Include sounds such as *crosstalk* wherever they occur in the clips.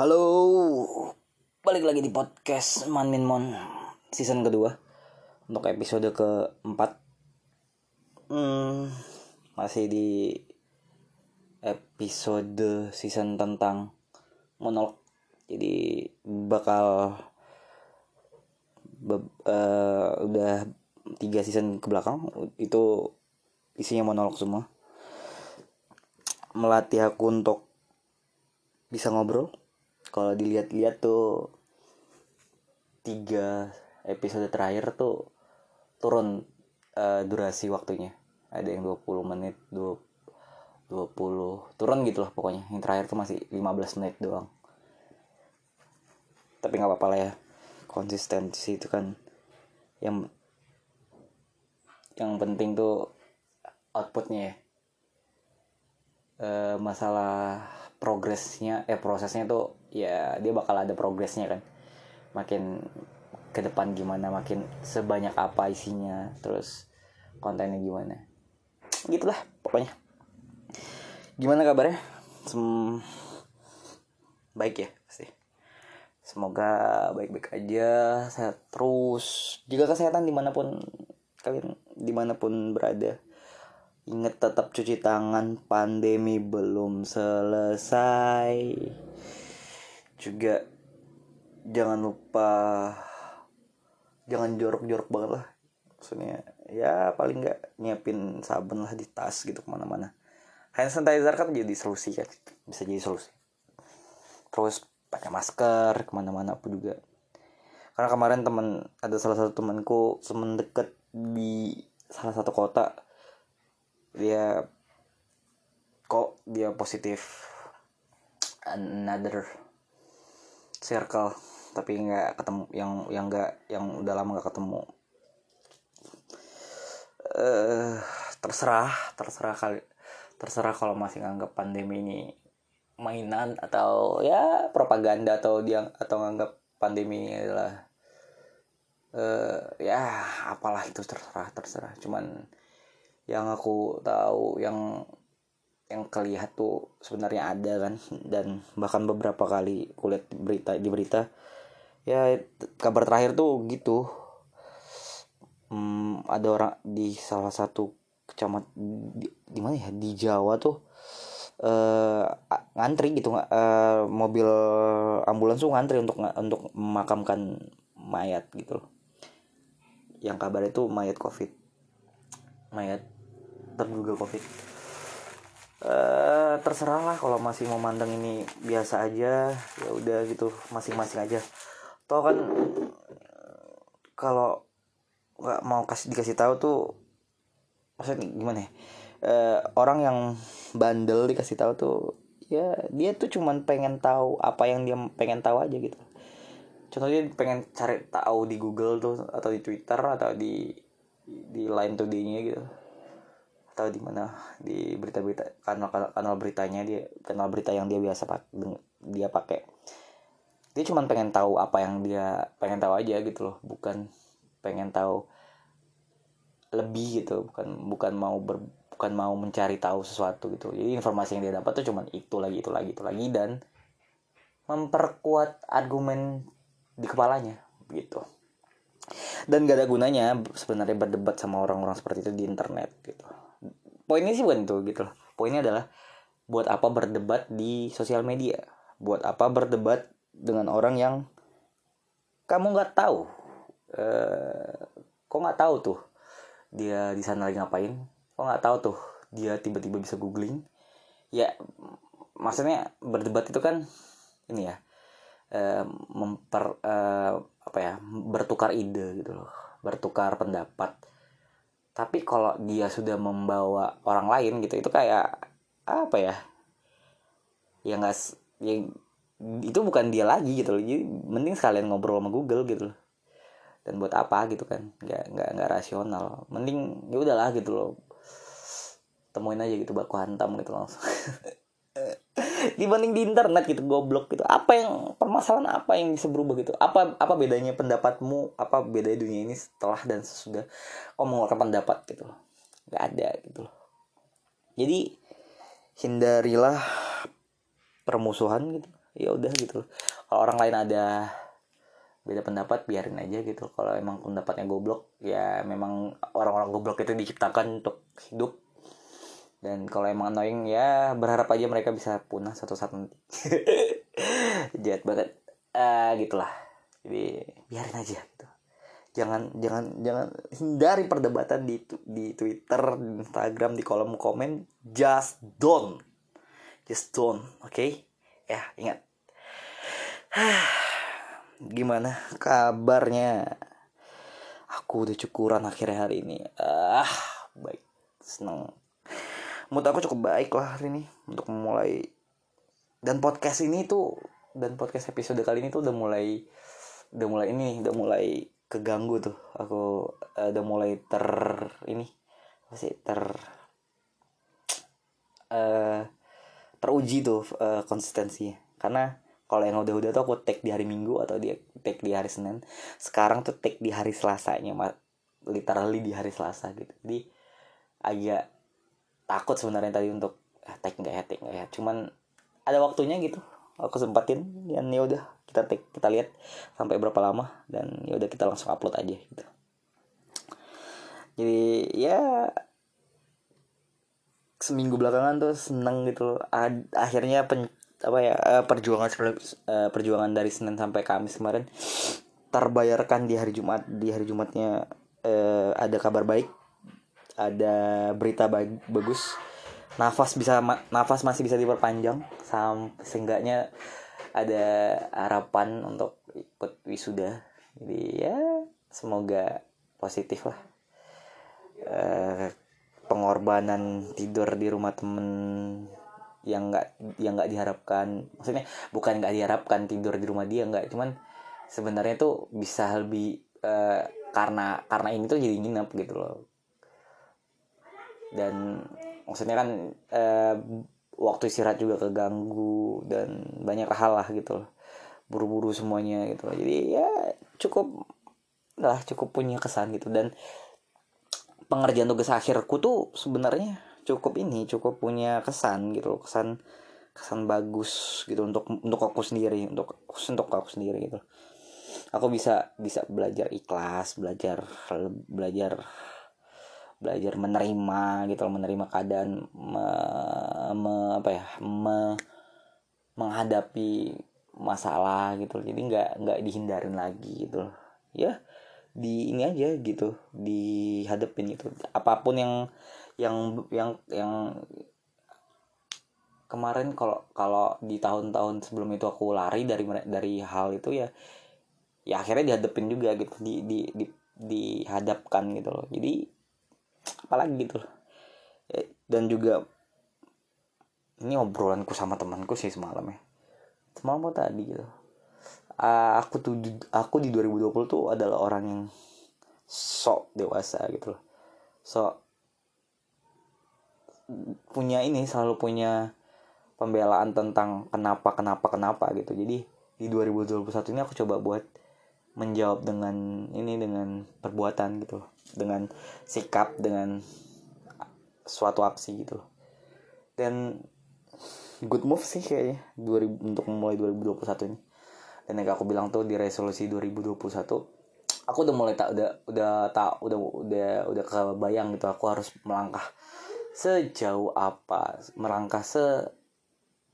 Halo, balik lagi di podcast Man Min Mon season kedua untuk episode keempat. Hmm, masih di episode season tentang monolog. Jadi bakal be- eh, udah tiga season ke belakang itu isinya monolog semua. Melatih aku untuk bisa ngobrol kalau dilihat-lihat tuh tiga episode terakhir tuh turun eh, durasi waktunya. Ada yang 20 menit 20 20 turun gitu lah pokoknya. Yang terakhir tuh masih 15 menit doang. Tapi nggak apa-apa lah ya konsistensi itu kan. Yang yang penting tuh outputnya ya. Eh, masalah progresnya eh prosesnya tuh ya dia bakal ada progresnya kan. Makin ke depan gimana makin sebanyak apa isinya terus kontennya gimana. Gitulah pokoknya. Gimana kabarnya? Sem baik ya pasti. Semoga baik-baik aja sehat terus. Jaga kesehatan di mana pun kalian di mana pun berada. Ingat tetap cuci tangan, pandemi belum selesai. Juga jangan lupa jangan jorok-jorok banget lah. Maksudnya ya paling nggak nyiapin sabun lah di tas gitu ke mana-mana. Hand sanitizer kan jadi solusi kan, bisa jadi solusi. Terus pakai masker ke mana-mana pun juga. Karena kemarin teman ada salah satu temanku temen deket di salah satu kota dia kok dia positif another circle tapi nggak ketemu yang yang nggak yang udah lama nggak ketemu. Eh terserah terserah kali terserah kalau masih nganggap pandemi ini mainan atau ya propaganda atau dia atau nganggap pandemi ini adalah eh ya apalah itu terserah terserah. Cuman yang aku tahu yang yang kelihat tuh sebenarnya ada kan dan bahkan beberapa kali kulihat berita di berita ya kabar terakhir tuh gitu. Hmm, ada orang di salah satu kecamat di, di mana ya di Jawa tuh eh ngantri gitu eh, mobil ambulans tuh ngantri untuk untuk memakamkan mayat gitu loh. Yang kabar itu mayat covid. Mayat terduga covid eh terserah lah kalau masih mau mandang ini biasa aja ya udah gitu masing-masing aja. Toh kan kalau nggak mau kasih dikasih tahu tuh maksudnya gimana ya? Eh, orang yang bandel dikasih tahu tuh ya dia tuh cuman pengen tahu apa yang dia pengen tahu aja gitu. Contohnya pengen cari tahu di Google tuh atau di Twitter atau di di line today-nya gitu atau di mana di berita-berita kanal kanal beritanya dia kanal berita yang dia biasa pak dia pakai. Dia cuma pengen tahu apa yang dia pengen tahu aja gitu loh bukan pengen tahu lebih gitu bukan bukan mau ber, bukan mau mencari tahu sesuatu gitu. Jadi informasi yang dia dapat tuh cuma itu lagi itu lagi itu lagi dan memperkuat argumen di kepalanya gitu. Dan gak ada gunanya sebenarnya berdebat sama orang-orang seperti itu di internet gitu poinnya sih bukan itu gitu loh. Poinnya adalah buat apa berdebat di sosial media? Buat apa berdebat dengan orang yang kamu nggak tahu? Eh, kok nggak tahu tuh dia di sana lagi ngapain? Kok nggak tahu tuh dia tiba-tiba bisa googling? Ya maksudnya berdebat itu kan ini ya eh, memper eh, apa ya bertukar ide gitu loh. Bertukar pendapat tapi kalau dia sudah membawa orang lain gitu itu kayak apa ya? Ya nggak ya, itu bukan dia lagi gitu loh. Jadi mending sekalian ngobrol sama Google gitu loh. Dan buat apa gitu kan? Nggak nggak nggak rasional. Mending ya udahlah gitu loh. Temuin aja gitu baku hantam gitu langsung *laughs* dibanding di internet gitu goblok gitu. Apa yang permasalahan apa yang bisa berubah gitu? Apa apa bedanya pendapatmu? Apa bedanya dunia ini setelah dan sesudah kau mengeluarkan pendapat gitu? Loh nggak ada gitu loh. Jadi hindarilah permusuhan gitu. Ya udah gitu kalau orang lain ada beda pendapat biarin aja gitu. Kalau emang pendapatnya goblok ya memang orang-orang goblok itu diciptakan untuk hidup dan kalau emang annoying ya berharap aja mereka bisa punah satu saat nanti. *laughs* Jahat banget. Uh, gitulah. Jadi biarin aja gitu. Jangan jangan jangan hindari perdebatan di di Twitter di Instagram di kolom komen. Just don't. Just don't oke? Okay? ya ingat. *sighs* Gimana kabarnya? Aku udah cukuran akhirnya hari ini. Ah baik. Seneng mood aku cukup baik lah hari ini untuk memulai. Dan podcast ini tuh dan podcast episode kali ini tuh udah mulai udah mulai ini udah mulai keganggu tuh. Aku uh, udah mulai ter ini apa sih ter uh, teruji tuh uh, konsistensinya karena kalau yang udah-udah tuh aku take di hari Minggu atau dia take di hari Senin. Sekarang tuh take di hari Selasanya literally di hari Selasa gitu. Jadi agak takut sebenarnya tadi untuk ah, take nggak ya take nggak ya. Cuman ada waktunya gitu aku sempatin dan ya udah kita take kita lihat sampai berapa lama dan ya udah kita langsung upload aja gitu. Jadi ya seminggu belakangan tuh seneng gitu. Akhirnya pen, apa ya eh, perjuangan eh, perjuangan dari Senin sampai Kamis kemarin terbayarkan di hari Jumat di hari Jumatnya eh, ada kabar baik ada berita bag bagus. Nafas bisa nafas masih bisa diperpanjang sampai seenggaknya ada harapan untuk ikut wisuda. Jadi ya semoga positif lah. Eh, pengorbanan tidur di rumah temen yang nggak yang nggak diharapkan. Maksudnya bukan nggak diharapkan tidur di rumah dia nggak. Cuman sebenarnya tuh bisa lebih uh, karena karena ini tuh jadi nginep gitu loh dan maksudnya kan uh, waktu istirahat juga keganggu dan banyak hal lah gitu loh. Buru-buru semuanya gitu loh. Jadi ya cukup lah cukup punya kesan gitu. Dan pengerjaan tugas akhirku tuh sebenarnya cukup ini cukup punya kesan gitu kesan kesan bagus gitu untuk untuk aku sendiri untuk untuk aku sendiri gitu. Aku bisa bisa belajar ikhlas belajar belajar belajar menerima gitu loh menerima keadaan me, me, apa ya me, menghadapi masalah gitu loh. jadi nggak nggak dihindarin lagi gitu loh. Ya di ini aja gitu dihadapin gitu. Apa pun yang yang yang yang kemarin kalau kalau di tahun-tahun sebelum itu aku lari dari dari hal itu ya ya akhirnya dihadapin juga gitu di di di dihadapkan gitu loh. Jadi apalagi gitu loh. Ya, dan juga ini obrolanku sama temanku sih semalam ya. Semalam tadi gitu. Uh, aku tuh aku di 2020 tuh adalah orang yang sok dewasa gitu loh. Sok punya ini selalu punya pembelaan tentang kenapa kenapa kenapa gitu. Jadi di 2021 ini aku coba buat menjawab dengan ini dengan perbuatan gitu dengan sikap dengan suatu aksi gitu. Dan good move sih kayaknya 2000 untuk memulai 2021 ini. Dan yang aku bilang tuh di resolusi 2021 aku udah mulai tak udah udah tak udah udah udah kebayang gitu aku harus melangkah sejauh apa melangkah se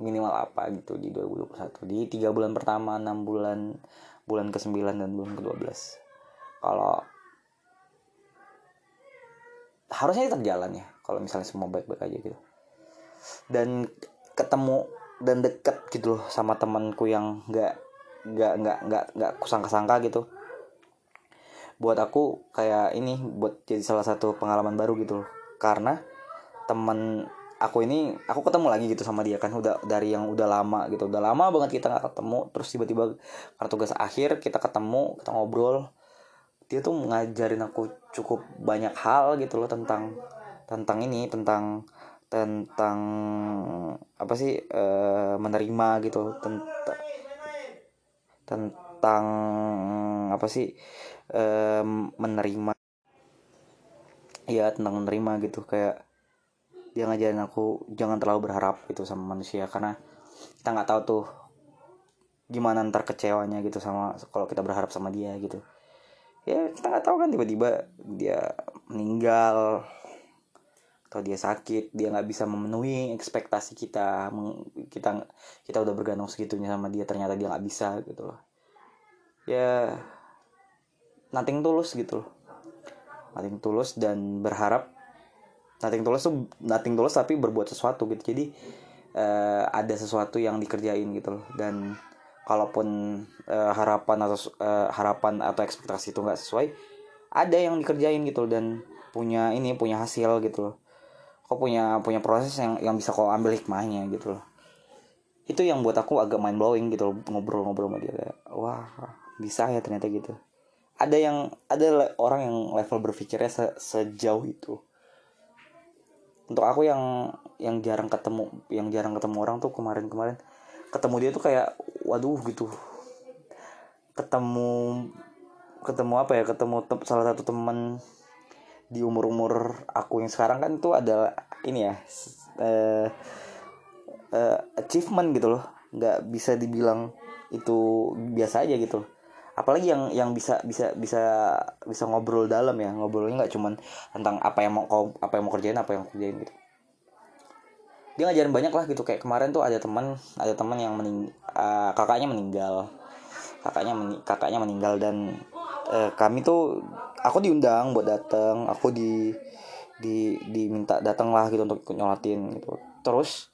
minimal apa gitu di 2021 di tiga bulan pertama enam bulan bulan ke 9 dan bulan ke 12 kalau harusnya tetap jalan ya kalau misalnya semua baik-baik aja gitu. Dan ketemu dan deket gitu loh sama temanku yang nggak nggak nggak nggak nggak kusangka-sangka gitu. Buat aku kayak ini buat jadi salah satu pengalaman baru gitu loh. Karena temen aku ini aku ketemu lagi gitu sama dia kan udah dari yang udah lama gitu. Udah lama banget kita nggak ketemu terus tiba-tiba karena tugas akhir kita ketemu kita ngobrol. Dia tuh ngajarin aku cukup banyak hal gitu loh tentang tentang ini tentang tentang apa sih e, menerima gitu tentang tentang apa sih e, menerima. Ya tentang menerima gitu kayak dia ngajarin aku jangan terlalu berharap gitu sama manusia. Karena kita nggak tahu tuh gimana ntar kecewanya gitu sama kalau kita berharap sama dia gitu. Ya kita nggak tahu kan tiba-tiba dia meninggal atau dia sakit dia nggak bisa memenuhi ekspektasi kita kita kita udah bergantung segitunya sama dia ternyata dia nggak bisa gitu loh. Ya nothing tulus gitu loh. Nothing tulus dan berharap nothing tulus tuh nothing tulus tapi berbuat sesuatu gitu. Jadi uh, ada sesuatu yang dikerjain gitu loh. Dan kalaupun uh, harapan atau uh, harapan atau ekspektasi itu nggak sesuai ada yang dikerjain gitu loh, dan punya ini punya hasil gitu loh. Kok punya punya proses yang yang bisa kau ambil hikmahnya gitu loh. Itu yang buat aku agak mind blowing gitu loh ngobrol-ngobrol sama dia kayak wah bisa ya ternyata gitu. Ada yang ada orang yang level berpikirnya se sejauh itu untuk aku yang yang jarang ketemu yang jarang ketemu orang tuh kemarin-kemarin ketemu dia tuh kayak waduh gitu. Ketemu ketemu apa ya ketemu salah satu teman di umur umur aku yang sekarang kan tuh ada ini ya uh, uh, achievement gitu loh. Nggak bisa dibilang itu biasa aja gitu. loh apalagi yang yang bisa bisa bisa bisa ngobrol dalam ya. Ngobrolnya nggak cuman tentang apa yang mau apa yang mau kerjain apa yang mau kerjain gitu. Dia ngajarin banyak lah gitu. Kayak kemarin tuh ada teman ada teman yang mening uh, kakaknya meninggal. Kakaknya meni kakaknya meninggal dan uh, kami tuh aku diundang buat datang aku di di diminta datang lah gitu untuk ikut nyolatin gitu. Terus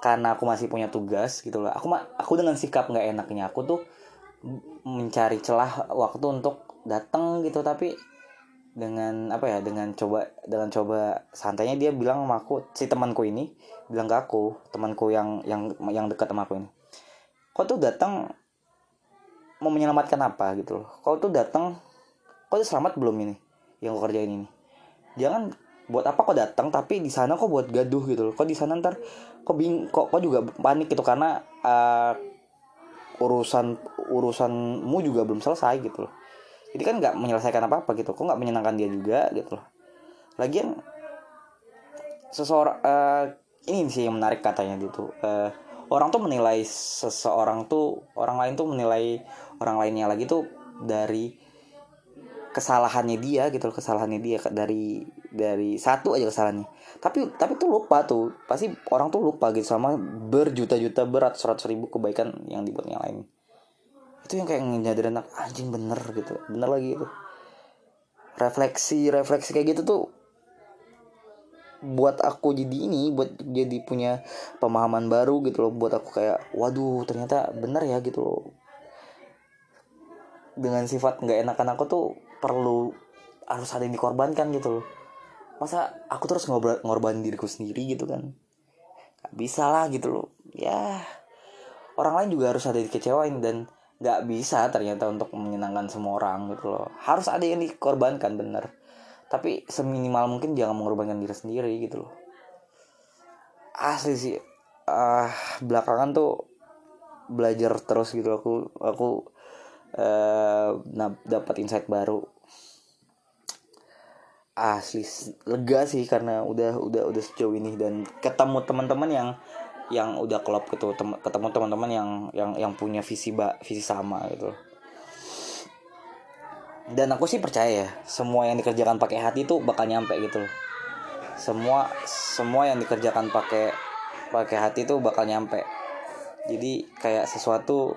karena aku masih punya tugas gitu loh. Aku aku dengan sikap nggak enaknya aku tuh mencari celah waktu untuk datang gitu. Tapi dengan apa ya dengan coba dengan coba santainya dia bilang sama aku si temanku ini bilang ke aku temanku yang yang yang dekat sama aku ini kau tuh datang mau menyelamatkan apa? Gitu loh. Kau tuh datang kau tuh selamat belum ini yang kau kerjain ini? Jangan buat apa kau datang tapi di sana kau buat gaduh gitu loh. Kau di sana ntar kau bing kok kau juga panik gitu karena uh, urusan urusanmu juga belum selesai gitu loh. Jadi kan nggak menyelesaikan apa apa gitu. Kok nggak menyenangkan dia juga gitu loh. Lagian seseorang uh, ini sih yang menarik katanya gitu. Uh, orang tuh menilai seseorang tuh orang lain tuh menilai orang lainnya lagi tuh dari kesalahannya dia gitu loh kesalahannya dia dari dari satu aja kesalahannya. Tapi tapi tuh lupa tuh. Pasti orang tuh lupa gitu sama berjuta-juta berat seratus ribu kebaikan yang dibuat yang lain itu yang kayak nyadarin anak anjing bener gitu. Bener lagi itu. Refleksi refleksi kayak gitu tuh buat aku jadi ini buat jadi punya pemahaman baru gitu loh. Buat aku kayak waduh ternyata bener ya gitu loh. Dengan sifat nggak enakan aku tuh perlu harus ada yang dikorbankan gitu loh. Masa aku terus ngorban diriku sendiri gitu kan? Gak bisa lah gitu loh. Ya orang lain juga harus ada dikecewain dan nggak bisa ternyata untuk menyenangkan semua orang gitu loh. Harus ada yang dikorbankan bener. Tapi seminimal mungkin jangan mengorbankan diri sendiri gitu loh. Asli sih. Ah uh, belakangan tuh belajar terus gitu aku aku uh, dapat insight baru. Asli lega sih karena udah udah udah sejauh ini. Dan ketemu teman-teman yang yang udah klop gitu ketemu teman-teman yang yang yang punya visi ba, visi sama gitu. Dan aku sih percaya ya semua yang dikerjakan pakai hati itu bakal nyampe gitu semua semua yang dikerjakan pakai pakai hati itu bakal nyampe. Jadi kayak sesuatu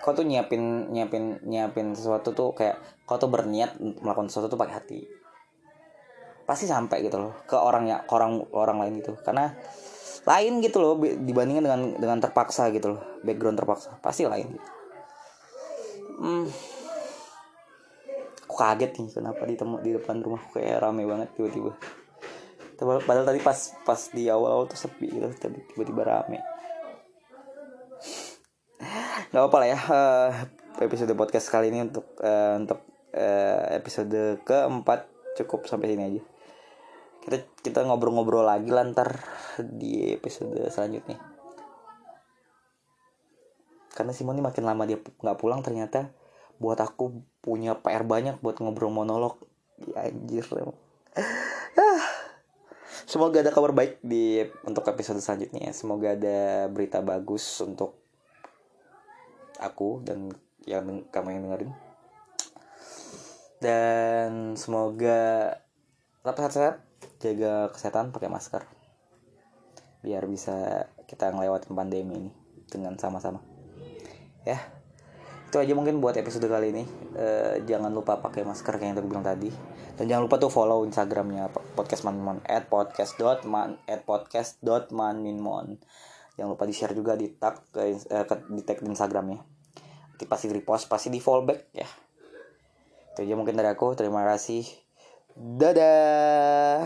kau tuh nyiapin nyiapin nyiapin sesuatu tuh kayak kau tuh berniat melakukan sesuatu tuh pakai hati. Pasti sampai gitu loh ke orang ya orang orang lain gitu. Karena lain gitu loh dibandingkan dengan dengan terpaksa gitu loh background terpaksa pasti lain gitu. hmm. aku kaget nih kenapa ditemu di depan rumah kayak rame banget tiba-tiba padahal tadi pas pas di awal-awal tuh sepi gitu tiba-tiba rame nggak apa-apa lah ya uh, episode podcast kali ini untuk uh, untuk uh, episode keempat cukup sampai sini aja kita kita ngobrol-ngobrol lagi lantar di episode selanjutnya. Karena Simon ini makin lama dia nggak pulang ternyata. Buat aku punya PR banyak buat ngobrol monolog. Ya, anjir ah. semoga ada kabar baik di untuk episode selanjutnya. Semoga ada berita bagus untuk aku dan yang kamu yang dengerin. Dan semoga tetap sehat-sehat jaga kesehatan pakai masker. Biar bisa kita ngelewatin pandemi ini dengan sama-sama. Ya itu aja mungkin buat episode kali ini. Uh, jangan lupa pakai masker kayak yang tadi bilang tadi. Dan jangan lupa tuh follow instagramnya podcast manminmon at podcast dot man at podcast dot manminmon. Jangan lupa di share juga di tag ke, uh, ke di tag di instagramnya. Nanti pasti di repost pasti di fallback ya. Itu aja mungkin dari aku. Terima kasih. Dadah